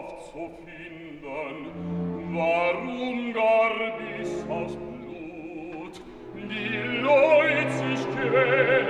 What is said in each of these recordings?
aufzufinden, warum gar bis aus Blut die Leut sich quälen.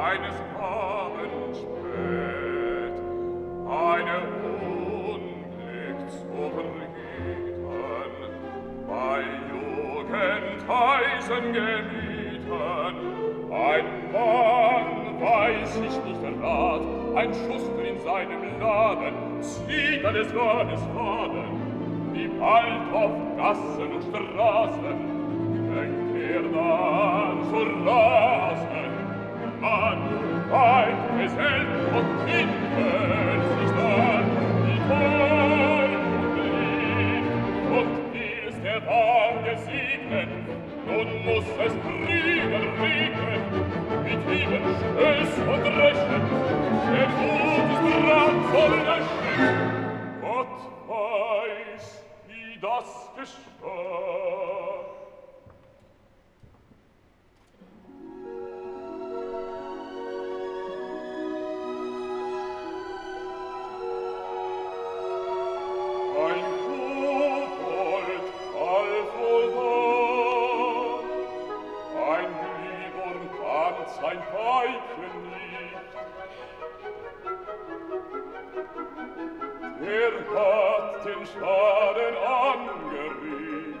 eines Abends spät eine Unglück zu verrieten, bei Jugendreisen gemieten. Ein Mann weiß ich nicht errat, ein Schuster in seinem Laden, zieht eines Mannes Faden, die bald auf Gassen und Straßen nun muss es Kriegen regen, mit Lieben Schöß und Rechen, der Gutes Brand soll erschrecken. Gott das geschah. er hat den Schaden angerichtet.